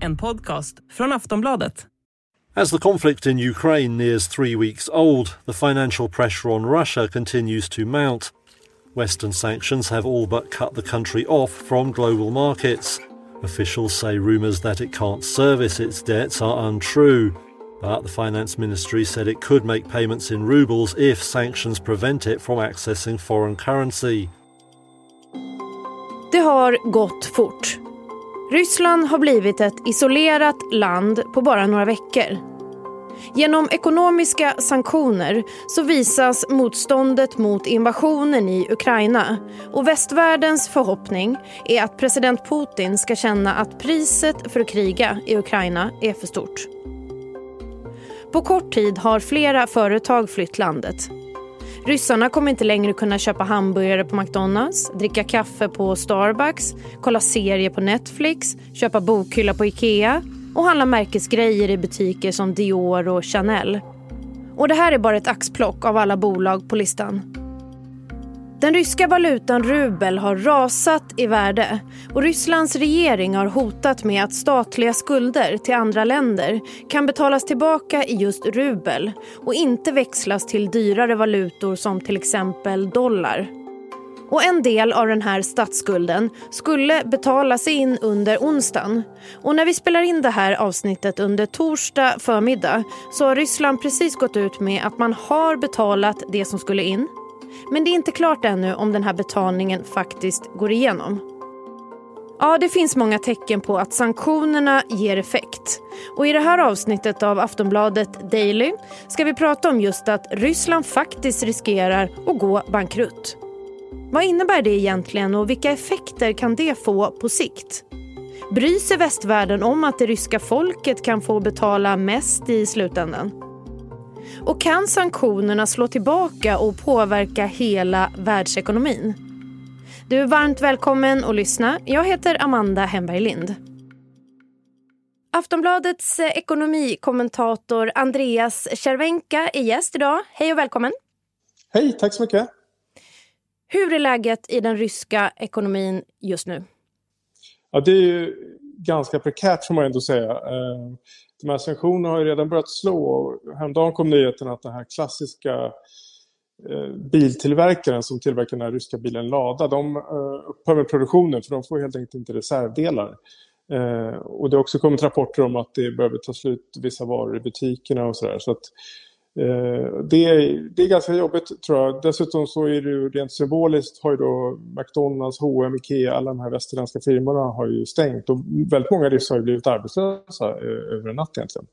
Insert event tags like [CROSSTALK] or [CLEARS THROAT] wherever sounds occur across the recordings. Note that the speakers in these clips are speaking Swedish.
En podcast från Aftonbladet. As the conflict in Ukraine nears three weeks old, the financial pressure on Russia continues to mount. Western sanctions have all but cut the country off from global markets. Officials say rumours that it can't service its debts are untrue. But the finance ministry said it could make payments in rubles if sanctions prevent it from accessing foreign currency. Det har gått fort. Ryssland har blivit ett isolerat land på bara några veckor. Genom ekonomiska sanktioner så visas motståndet mot invasionen i Ukraina och västvärldens förhoppning är att president Putin ska känna att priset för att kriga i Ukraina är för stort. På kort tid har flera företag flytt landet. Ryssarna kommer inte längre kunna köpa hamburgare på McDonalds, dricka kaffe på Starbucks, kolla serier på Netflix, köpa bokhylla på Ikea och handla märkesgrejer i butiker som Dior och Chanel. Och det här är bara ett axplock av alla bolag på listan. Den ryska valutan rubel har rasat i värde och Rysslands regering har hotat med att statliga skulder till andra länder kan betalas tillbaka i just rubel och inte växlas till dyrare valutor som till exempel dollar. Och en del av den här statsskulden skulle betalas in under onsdagen. Och när vi spelar in det här avsnittet under torsdag förmiddag så har Ryssland precis gått ut med att man har betalat det som skulle in men det är inte klart ännu om den här betalningen faktiskt går igenom. Ja, det finns många tecken på att sanktionerna ger effekt. Och I det här avsnittet av Aftonbladet Daily ska vi prata om just att Ryssland faktiskt riskerar att gå bankrutt. Vad innebär det egentligen och vilka effekter kan det få på sikt? Bryr sig västvärlden om att det ryska folket kan få betala mest i slutändan? Och kan sanktionerna slå tillbaka och påverka hela världsekonomin? Du är varmt välkommen att lyssna. Jag heter Amanda Hemberg Lind. Aftonbladets ekonomikommentator Andreas Cervenka är gäst idag. Hej och välkommen. Hej, tack så mycket. Hur är läget i den ryska ekonomin just nu? Ja, det är ju ganska prekärt får man ändå säga. De här sanktionerna har ju redan börjat slå. Häromdagen kom nyheten att den här klassiska eh, biltillverkaren som tillverkar den här ryska bilen Lada, de eh, upphör med produktionen för de får helt enkelt inte reservdelar. Eh, och det har också kommit rapporter om att det behöver ta slut vissa varor i butikerna och sådär. Så att Eh, det, är, det är ganska jobbigt tror jag. Dessutom så är det ju rent symboliskt har ju då McDonalds, H&M, Ikea, alla de här västerländska firmorna har ju stängt och väldigt många ryssar har ju blivit arbetslösa eh, över en natt egentligen.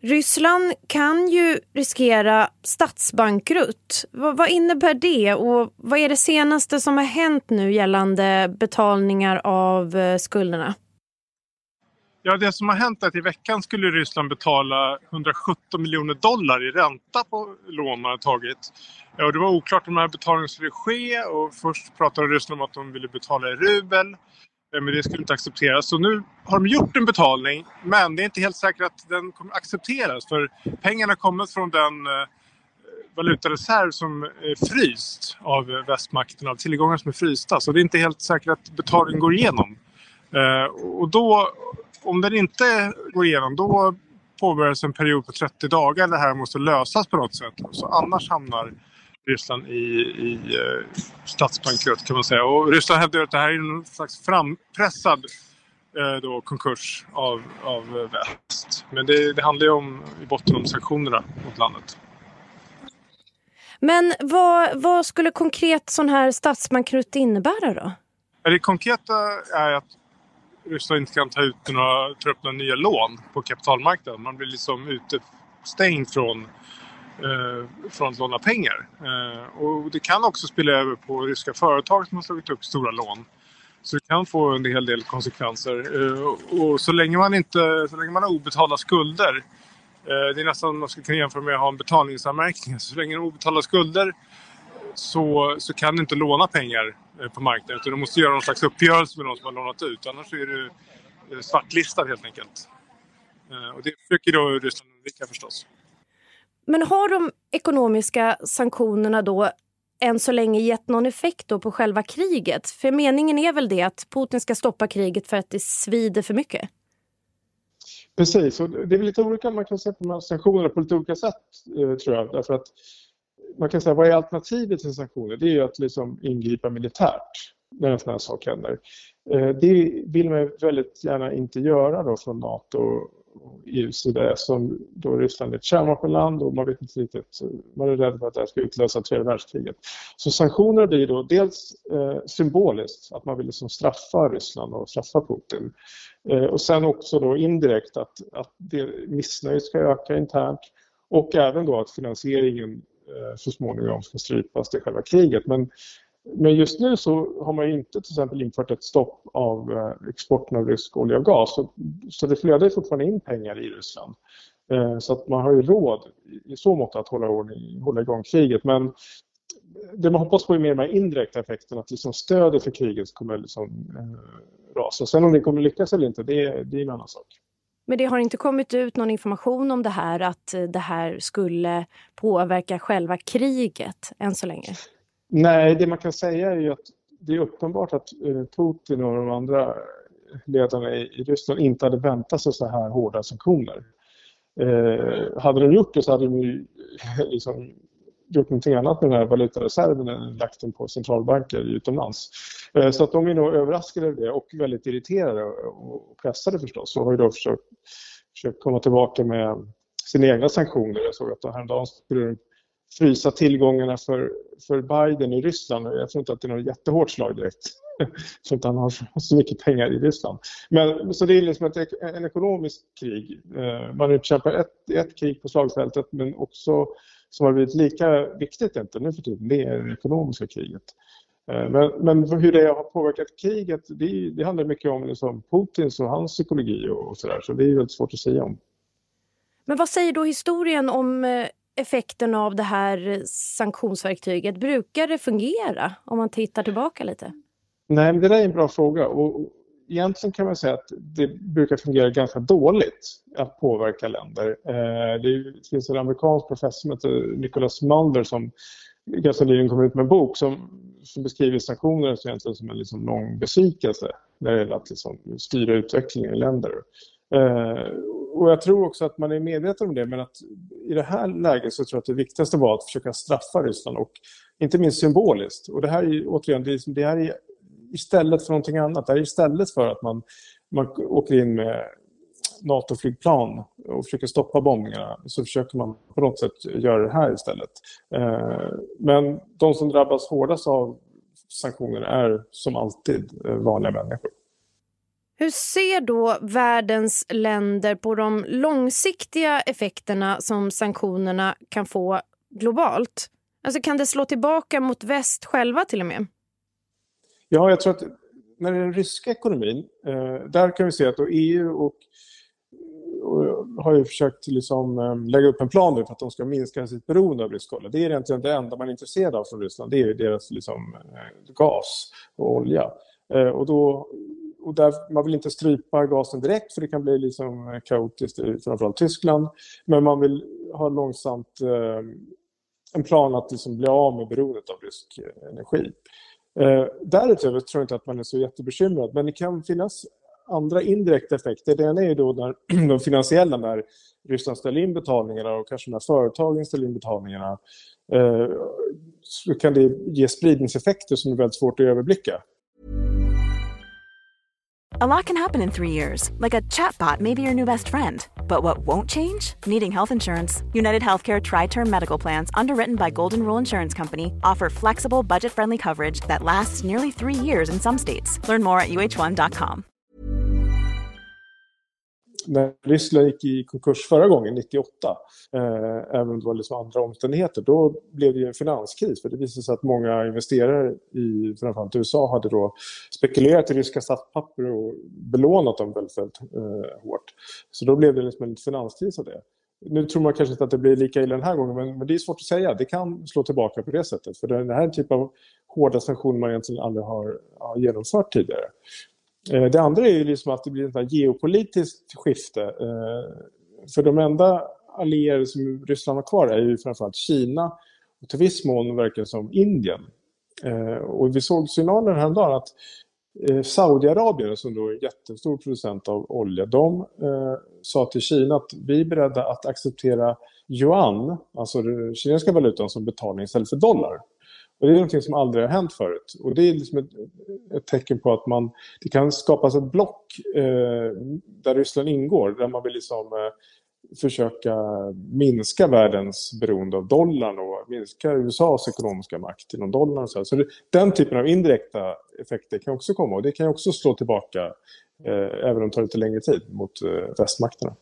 Ryssland kan ju riskera statsbankrutt. Vad, vad, innebär det och vad är det senaste som har hänt nu gällande betalningar av eh, skulderna? Ja, det som har hänt är att i veckan skulle Ryssland betala 117 miljoner dollar i ränta på lån man har tagit. Ja, och det var oklart om den här betalningen skulle ske och först pratade Ryssland om att de ville betala i rubel. Eh, men det skulle inte accepteras. Så nu har de gjort en betalning men det är inte helt säkert att den kommer accepteras för pengarna kommer från den eh, valutareserv som är fryst av eh, västmakten, av tillgångar som är frysta. Så det är inte helt säkert att betalningen går igenom. Och då om den inte går igenom då påbörjas en period på 30 dagar. Det här måste lösas på något sätt. Så annars hamnar Ryssland i, i eh, statsbankrutt kan man säga. Och Ryssland hävdar att det här är en slags frampressad eh, då, konkurs av, av väst. Men det, det handlar ju om, i botten om sanktionerna mot landet. Men vad, vad skulle konkret sån här statsbankrutt innebära då? Det konkreta är att Ryssland inte kan ta ut några, ta upp några nya lån på kapitalmarknaden. Man blir liksom utestängd från, eh, från att låna pengar. Eh, och det kan också spela över på ryska företag som har slagit upp stora lån. Så det kan få en hel del konsekvenser. Eh, och så länge man, inte, så länge man har obetalda skulder eh, det är nästan man skulle kunna jämföra med att ha en betalningsanmärkning. Så länge man har obetalda skulder så, så kan du inte låna pengar eh, på marknaden. Utan du måste göra någon slags uppgörelse med de som har lånat ut. Annars är du eh, svartlistad helt enkelt. Eh, och det försöker då Ryssland undvika förstås. Men har de ekonomiska sanktionerna då än så länge gett någon effekt då på själva kriget? För meningen är väl det att Putin ska stoppa kriget för att det svider för mycket? Precis, och det är lite olika, man kan se på de här sanktionerna på lite olika sätt tror jag. Därför att man kan säga vad är alternativet till sanktioner? Det är ju att liksom ingripa militärt när en sån här sak händer. Eh, det vill man väldigt gärna inte göra då från NATO och EUs sida som då Ryssland är ett kärnvapenland och man vet inte riktigt, man är rädd för att det här ska utlösa tredje världskriget. Så sanktioner blir då dels eh, symboliskt, att man vill liksom straffa Ryssland och straffa Putin. Eh, och sen också då indirekt att, att missnöjet ska öka internt och även då att finansieringen Eh, så småningom ska strypas till själva kriget. Men men just nu så har man inte till exempel infört ett stopp av eh, exporten av rysk olja och gas. Så, så det flödar fortfarande in pengar i Ryssland. Eh, så att man har ju råd i så mått att hålla, ordning, hålla igång kriget. Men det man hoppas på är mer de här indirekta effekterna, att liksom stödet för kriget kommer liksom, eh, rasa. Sen om det kommer lyckas eller inte, det, det är en annan sak. Men det har inte kommit ut någon information om det här, att eh, det här skulle påverka själva kriget än så länge? Nej, det man kan säga är ju att det är uppenbart att eh, Putin och de andra ledarna i Ryssland inte hade väntat sig så här hårda sanktioner. Eh, hade de gjort det så hade de ju eh, liksom gjort någonting annat med den här valutareserven än lagt den på centralbanker utomlands. Eh, så att de är nog överraskade över det och väldigt irriterade och pressade förstås och har ju då försökt, försökt komma tillbaka med sina egna sanktioner. Jag såg att häromdagen skulle de frysa tillgångarna för, för Biden i Ryssland. Jag tror inte att det är något jättehårt slag direkt. Jag tror inte han har så mycket pengar i Ryssland. Men, så det är liksom ett, en ekonomisk krig. Eh, man utkämpar ett, ett krig på slagfältet men också som har blivit lika viktigt inte nu för tiden, det är det ekonomiska kriget. Eh, men, men, hur det har påverkat kriget, det, det handlar mycket om liksom Putins och hans psykologi och, sådär. Så det är väldigt svårt att säga om. Men vad säger då historien om eh, effekten av det här sanktionsverktyget? Brukar det fungera om man tittar tillbaka lite? Nej, men det där är en bra fråga. Och egentligen kan man säga att det brukar fungera ganska dåligt att påverka länder. Eh, det finns en amerikansk professor som heter Nicholas Mulder som ganska nyligen kom ut med en bok som, som beskriver sanktioner som en liksom lång besvikelse när det gäller att liksom styra utvecklingen i länder. Eh, och jag tror också att man är medveten om det, men att i det här läget så tror jag att det viktigaste var att försöka straffa Ryssland och inte minst symboliskt. Och det här är återigen, det, liksom, det här är istället för någonting annat. Det här är istället för att man, man åker in med NATO-flygplan och försöker stoppa bombningarna så försöker man på något sätt göra det här istället. Eh, men de som drabbas hårdast av sanktioner är som alltid vanliga människor. Hur ser då världens länder på de långsiktiga effekterna som sanktionerna kan få globalt? Alltså kan det slå tillbaka mot väst själva till och med? Ja, jag tror att när det är den ryska ekonomin, eh, där kan vi se att EU och, och har ju försökt liksom, ehm, lägga upp en plan för att de ska minska sitt beroende av rysk olja. Det är egentligen det enda man är intresserad av från Ryssland, det är deras liksom, eh, gas och olja. Eh, och då och där, man vill inte strypa gasen direkt för det kan bli liksom eh, kaotiskt i framförallt Tyskland. Men man vill ha långsamt en plan att liksom bli av med beroendet av rysk energi. Eh, därutöver tror jag inte att man är så jättebekymrad men det kan finnas andra indirekta effekter. Det ena är ju då när [CLEARS THROAT] de finansiella, när Ryssland ställer in betalningarna och kanske när företagen ställer in betalningarna eh, så kan det ge spridningseffekter som är väldigt svårt att överblicka. A lot can happen in three years, like a chatbot may be your new best friend. But what won't change? Needing health insurance. United Healthcare Tri Term Medical Plans, underwritten by Golden Rule Insurance Company, offer flexible, budget friendly coverage that lasts nearly three years in some states. Learn more at uh1.com. När Ryssland gick i konkurs förra gången, 98, eh, även om det var liksom andra omständigheter, då blev det en finanskris. För det visade sig att många investerare i framförallt USA hade då spekulerat i ryska statspapper och belånat dem väldigt, väldigt eh, hårt. Så då blev det liksom en finanskris av det. Nu tror man kanske inte att det blir lika illa den här gången, men, men det är svårt att säga. Det kan slå tillbaka på det sättet. För det här är en typ av hårda sanktioner man egentligen aldrig har, har genomfört tidigare. Eh, det andra är ju liksom att det blir ett geopolitiskt skifte. Eh, för de enda allierade som Ryssland har kvar är ju framförallt Kina och till viss mån verkar som Indien. Eh, och vi såg signaler häromdagen att Saudiarabien, som då är en jättestor producent av olja, de eh, sa till Kina att vi är beredda att acceptera yuan, alltså den kinesiska valutan, som betalning istället för dollar. Och det är någonting som aldrig har hänt förut. Och det är liksom ett, ett tecken på att man, det kan skapas ett block eh, där Ryssland ingår, där man vill liksom, eh, försöka minska världens beroende av dollarn och minska USAs ekonomiska makt inom dollarn. Så, så det, den typen av indirekta effekter kan också komma och det kan också slå tillbaka, eh, även om det tar lite längre tid, mot eh, västmakterna.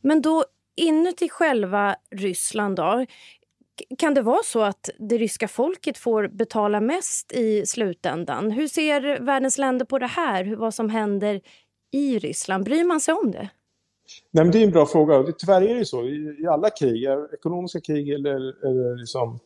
Men då inuti själva Ryssland då, kan det vara så att det ryska folket får betala mest i slutändan? Hur ser världens länder på det här? Vad som händer i Ryssland? Bryr man sig om det? Nej, men det är en bra fråga. Tyvärr är det så i, alla krig, ekonomiska krig eller, eller liksom, eh,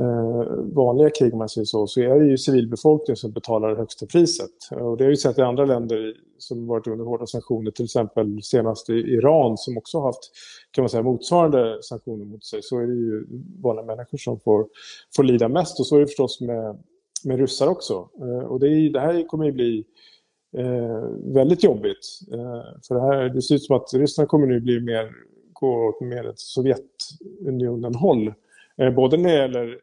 Eh, vanliga krig om man säger så, så är det ju civilbefolkningen som betalar det högsta priset. Och det har vi sett i andra länder som varit under hårda sanktioner, till exempel senast i Iran som också har haft kan man säga, motsvarande sanktioner mot sig, så är det ju vanliga människor som får, får lida mest. Och så är det förstås med, med ryssar också. Eh, och det, är, det här kommer ju bli eh, väldigt jobbigt. Eh, för det, här, det ser ut som att Ryssland kommer nu bli mer, gå åt mer åt Sovjetunionen-håll. Eh, både när det gäller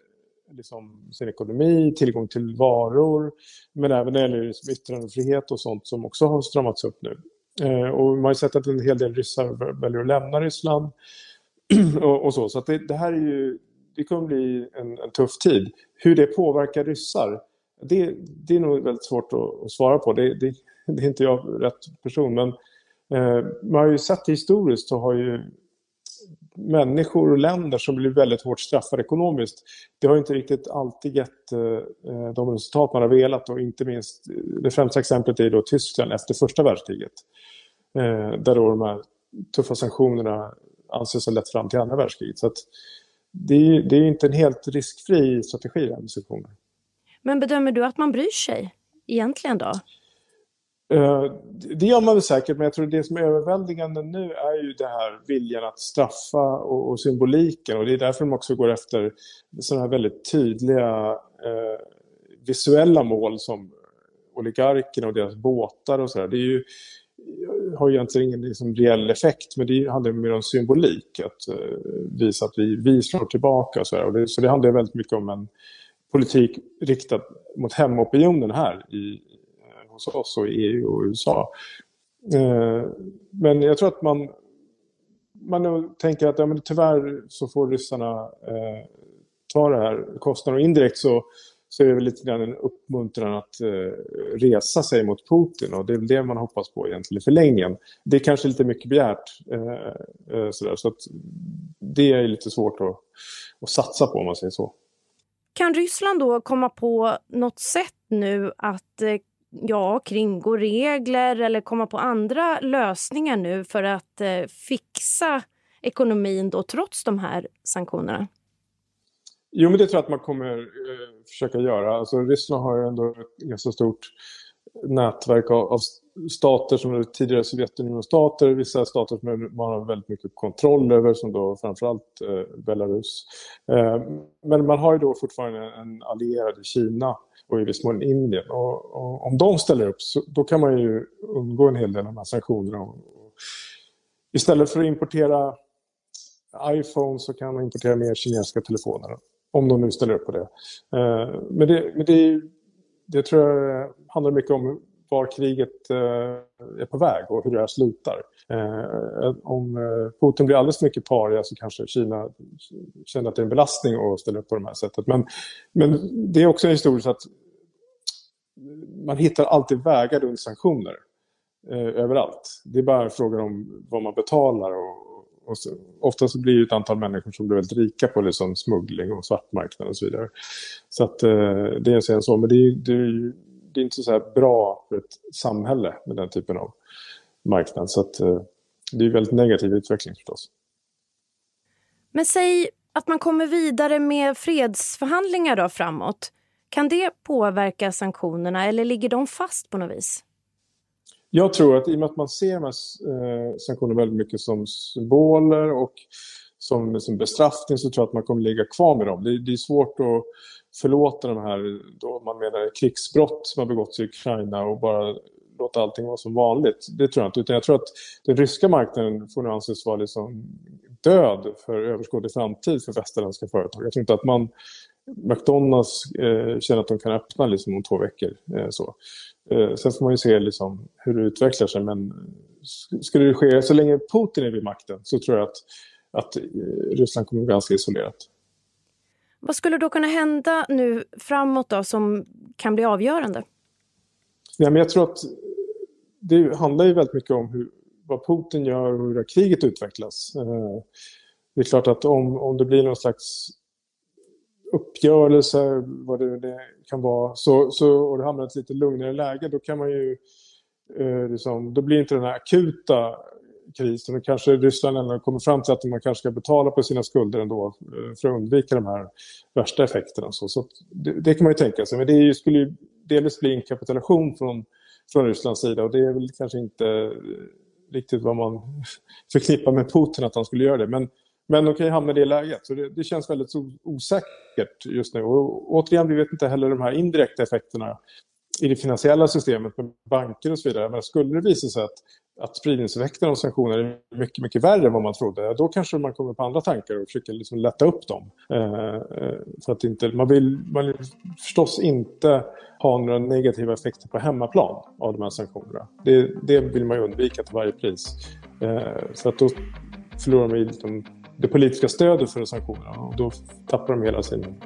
liksom, sin ekonomi, tillgång till varor, men även när det gäller liksom, yttrandefrihet och sånt som också har stramats upp nu. Eh, och man har sett att en hel del ryssar väljer att lämna Ryssland [CLEARS THROAT] och, och, så. Så det, det, här är ju, det kommer bli en, en tuff tid. Hur det påverkar ryssar, det, det är nog väldigt svårt att, att svara på. Det, det, det, är inte jag rätt person. Men eh, man har ju sett historiskt så har ju människor och länder som blir väldigt hårt straffade ekonomiskt. Det har inte riktigt alltid gett eh, eh, de resultat man har velat och inte minst eh, det främsta exemplet är då Tyskland efter första världskriget. Eh, där då de här tuffa sanktionerna anses ha lett fram till andra världskriget. Så det, är, det är inte en helt riskfri strategi det här med sanktioner. Men bedömer du att man bryr sig egentligen då? Eh, det gör man väl säkert, men jag tror det som är överväldigande nu är ju det här viljan att straffa och, och symboliken. Och det är därför de också går efter sådana här väldigt tydliga eh, visuella mål som oligarkerna och deras båtar och sådär. Det är ju, har ju egentligen ingen liksom, reell effekt, men det handlar mer om symbolik. Att eh, visa att vi, vi slår tillbaka och sådär. Och det, så det handlar väldigt mycket om en politik riktad mot hemopinionen här i, hos oss och i EU och USA. Eh, men jag tror att man, man tänker att ja, men tyvärr så får ryssarna eh, ta det här kostnaden och indirekt så, så är det väl lite grann en uppmuntran att eh, resa sig mot Putin och det är väl det man hoppas på egentligen i förlängningen. Det är kanske lite mycket begärt eh, eh sådär, så att det är lite svårt att, att satsa på om man säger så. Kan Ryssland då komma på något sätt nu att eh, ja, kringgå regler eller komma på andra lösningar nu för att eh, fixa ekonomin då, trots de här sanktionerna? Jo, men det tror jag att man kommer eh, försöka göra. Alltså, Ryssland har ju ändå ett ganska stort nätverk av, av stater som tidigare Sovjetunionen-stater, vissa stater som man har väldigt mycket kontroll över som då framförallt eh, Belarus. Eh, men man har ju då fortfarande en allierad i Kina och i viss mån Indien. Och, och, om de ställer upp så då kan man ju undgå en hel del av de här sanktionerna. Och, och, istället för att importera iPhone så kan man importera mer kinesiska telefoner. Om de nu ställer upp på det. Eh, men det, men det, det tror jag handlar mycket om var kriget eh, är på väg och hur det här slutar. Eh, eh, om Putin blir alldeles för mycket paria så kanske Kina känner att det är en belastning att ställa upp på det här sättet. Men, men det är också en historia att man hittar alltid vägar runt sanktioner överallt. Det är bara frågan om vad man betalar och, och så, oftast blir det ett antal människor som blir väldigt rika på liksom smuggling och svartmarknad och så vidare. Så att eh, det är en så, men det är, det är det är inte så bra för ett samhälle med den typen av marknad. Så att, eh, det är en väldigt negativ utveckling förstås. Men säg att man kommer vidare med fredsförhandlingar då framåt. Kan det påverka sanktionerna eller ligger de fast på något vis? Jag tror att i och med att man ser de här eh, sanktionerna väldigt mycket som symboler och som, som bestraffning så tror jag att man kommer ligga kvar med dem. Det, det är svårt att förlåta de här, då man menar krigsbrott som har begåtts i Ukraina och bara låta allting vara som vanligt. Det tror jag inte. Utan jag tror att den ryska marknaden får nu anses vara liksom död för överskådlig framtid för västerländska företag. Jag tror inte att man McDonalds eh, känner att de kan öppna liksom om två veckor. Eh, så. Eh, sen får man ju se liksom hur det utvecklar sig. Men skulle det ske, så länge Putin är vid makten så tror jag att, att eh, Ryssland kommer att vara ganska isolerat. Vad skulle då kunna hända nu framåt då som kan bli avgörande? Ja, men jag tror att det handlar ju väldigt mycket om hur, vad Putin gör och hur kriget utvecklas. Eh, det är klart att om, om det blir någon slags uppgörelse, vad det, det kan vara, så, så, och det hamnar i ett lite lugnare läge, då kan man ju eh, liksom, då blir inte den här akuta krisen och kanske Ryssland ändå kommer fram till att man kanske ska betala på sina skulder ändå eh, för att undvika de här värsta effekterna. Så, så det, det, kan man ju tänka sig, men det skulle ju delvis bli en kapitulation från, från Rysslands sida och det är väl kanske inte riktigt vad man [LAUGHS] förknippar med Putin att han skulle göra det. Men men de kan ju hamna i det läget. Så det, det, känns väldigt osäkert just nu. Och återigen, vi vet inte heller de här indirekta effekterna i det finansiella systemet med banker och så vidare. Men skulle det visa sig att, att spridningseffekten av sanktioner är mycket, mycket värre än vad man trodde, då kanske man kommer på andra tankar och försöker liksom lätta upp dem. Eh, eh för att inte, man, vill, man vill förstås inte ha några negativa effekter på hemmaplan av de här sanktionerna. Det, det vill man ju undvika till varje pris. Eh, så att då förlorar man ju liksom det politiska stödet för sanktionerna och då tappar de hela sin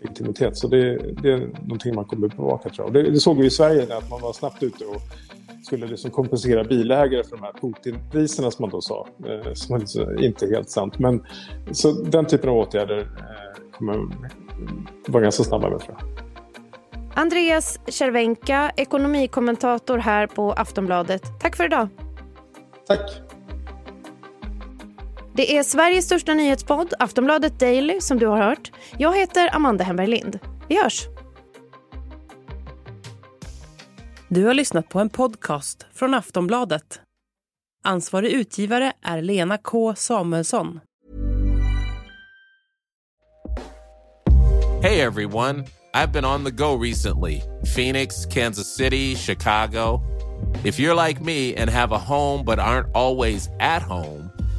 legitimitet. Så det, det är någonting man kommer att bevaka tror jag. Det, det, såg vi i Sverige att man var snabbt ute och skulle liksom kompensera bilägare för de här Putin-priserna som man då sa. Eh, som är liksom inte helt sant. Men så den typen av åtgärder eh, kommer vara ganska snabba med tror jag. Andreas Cervenka, ekonomikommentator här på Aftonbladet. Tack för idag. Tack. Det är Sveriges största nyhetspodd, Aftonbladet Daily, som du har hört. Jag heter Amanda Hemberg Lind. Vi hörs! Du har lyssnat på en podcast från Aftonbladet. Ansvarig utgivare är Lena K Samuelsson. Hey everyone! I've been on the go recently. Phoenix, Kansas City, Chicago. If you're like me and have a home but aren't always at home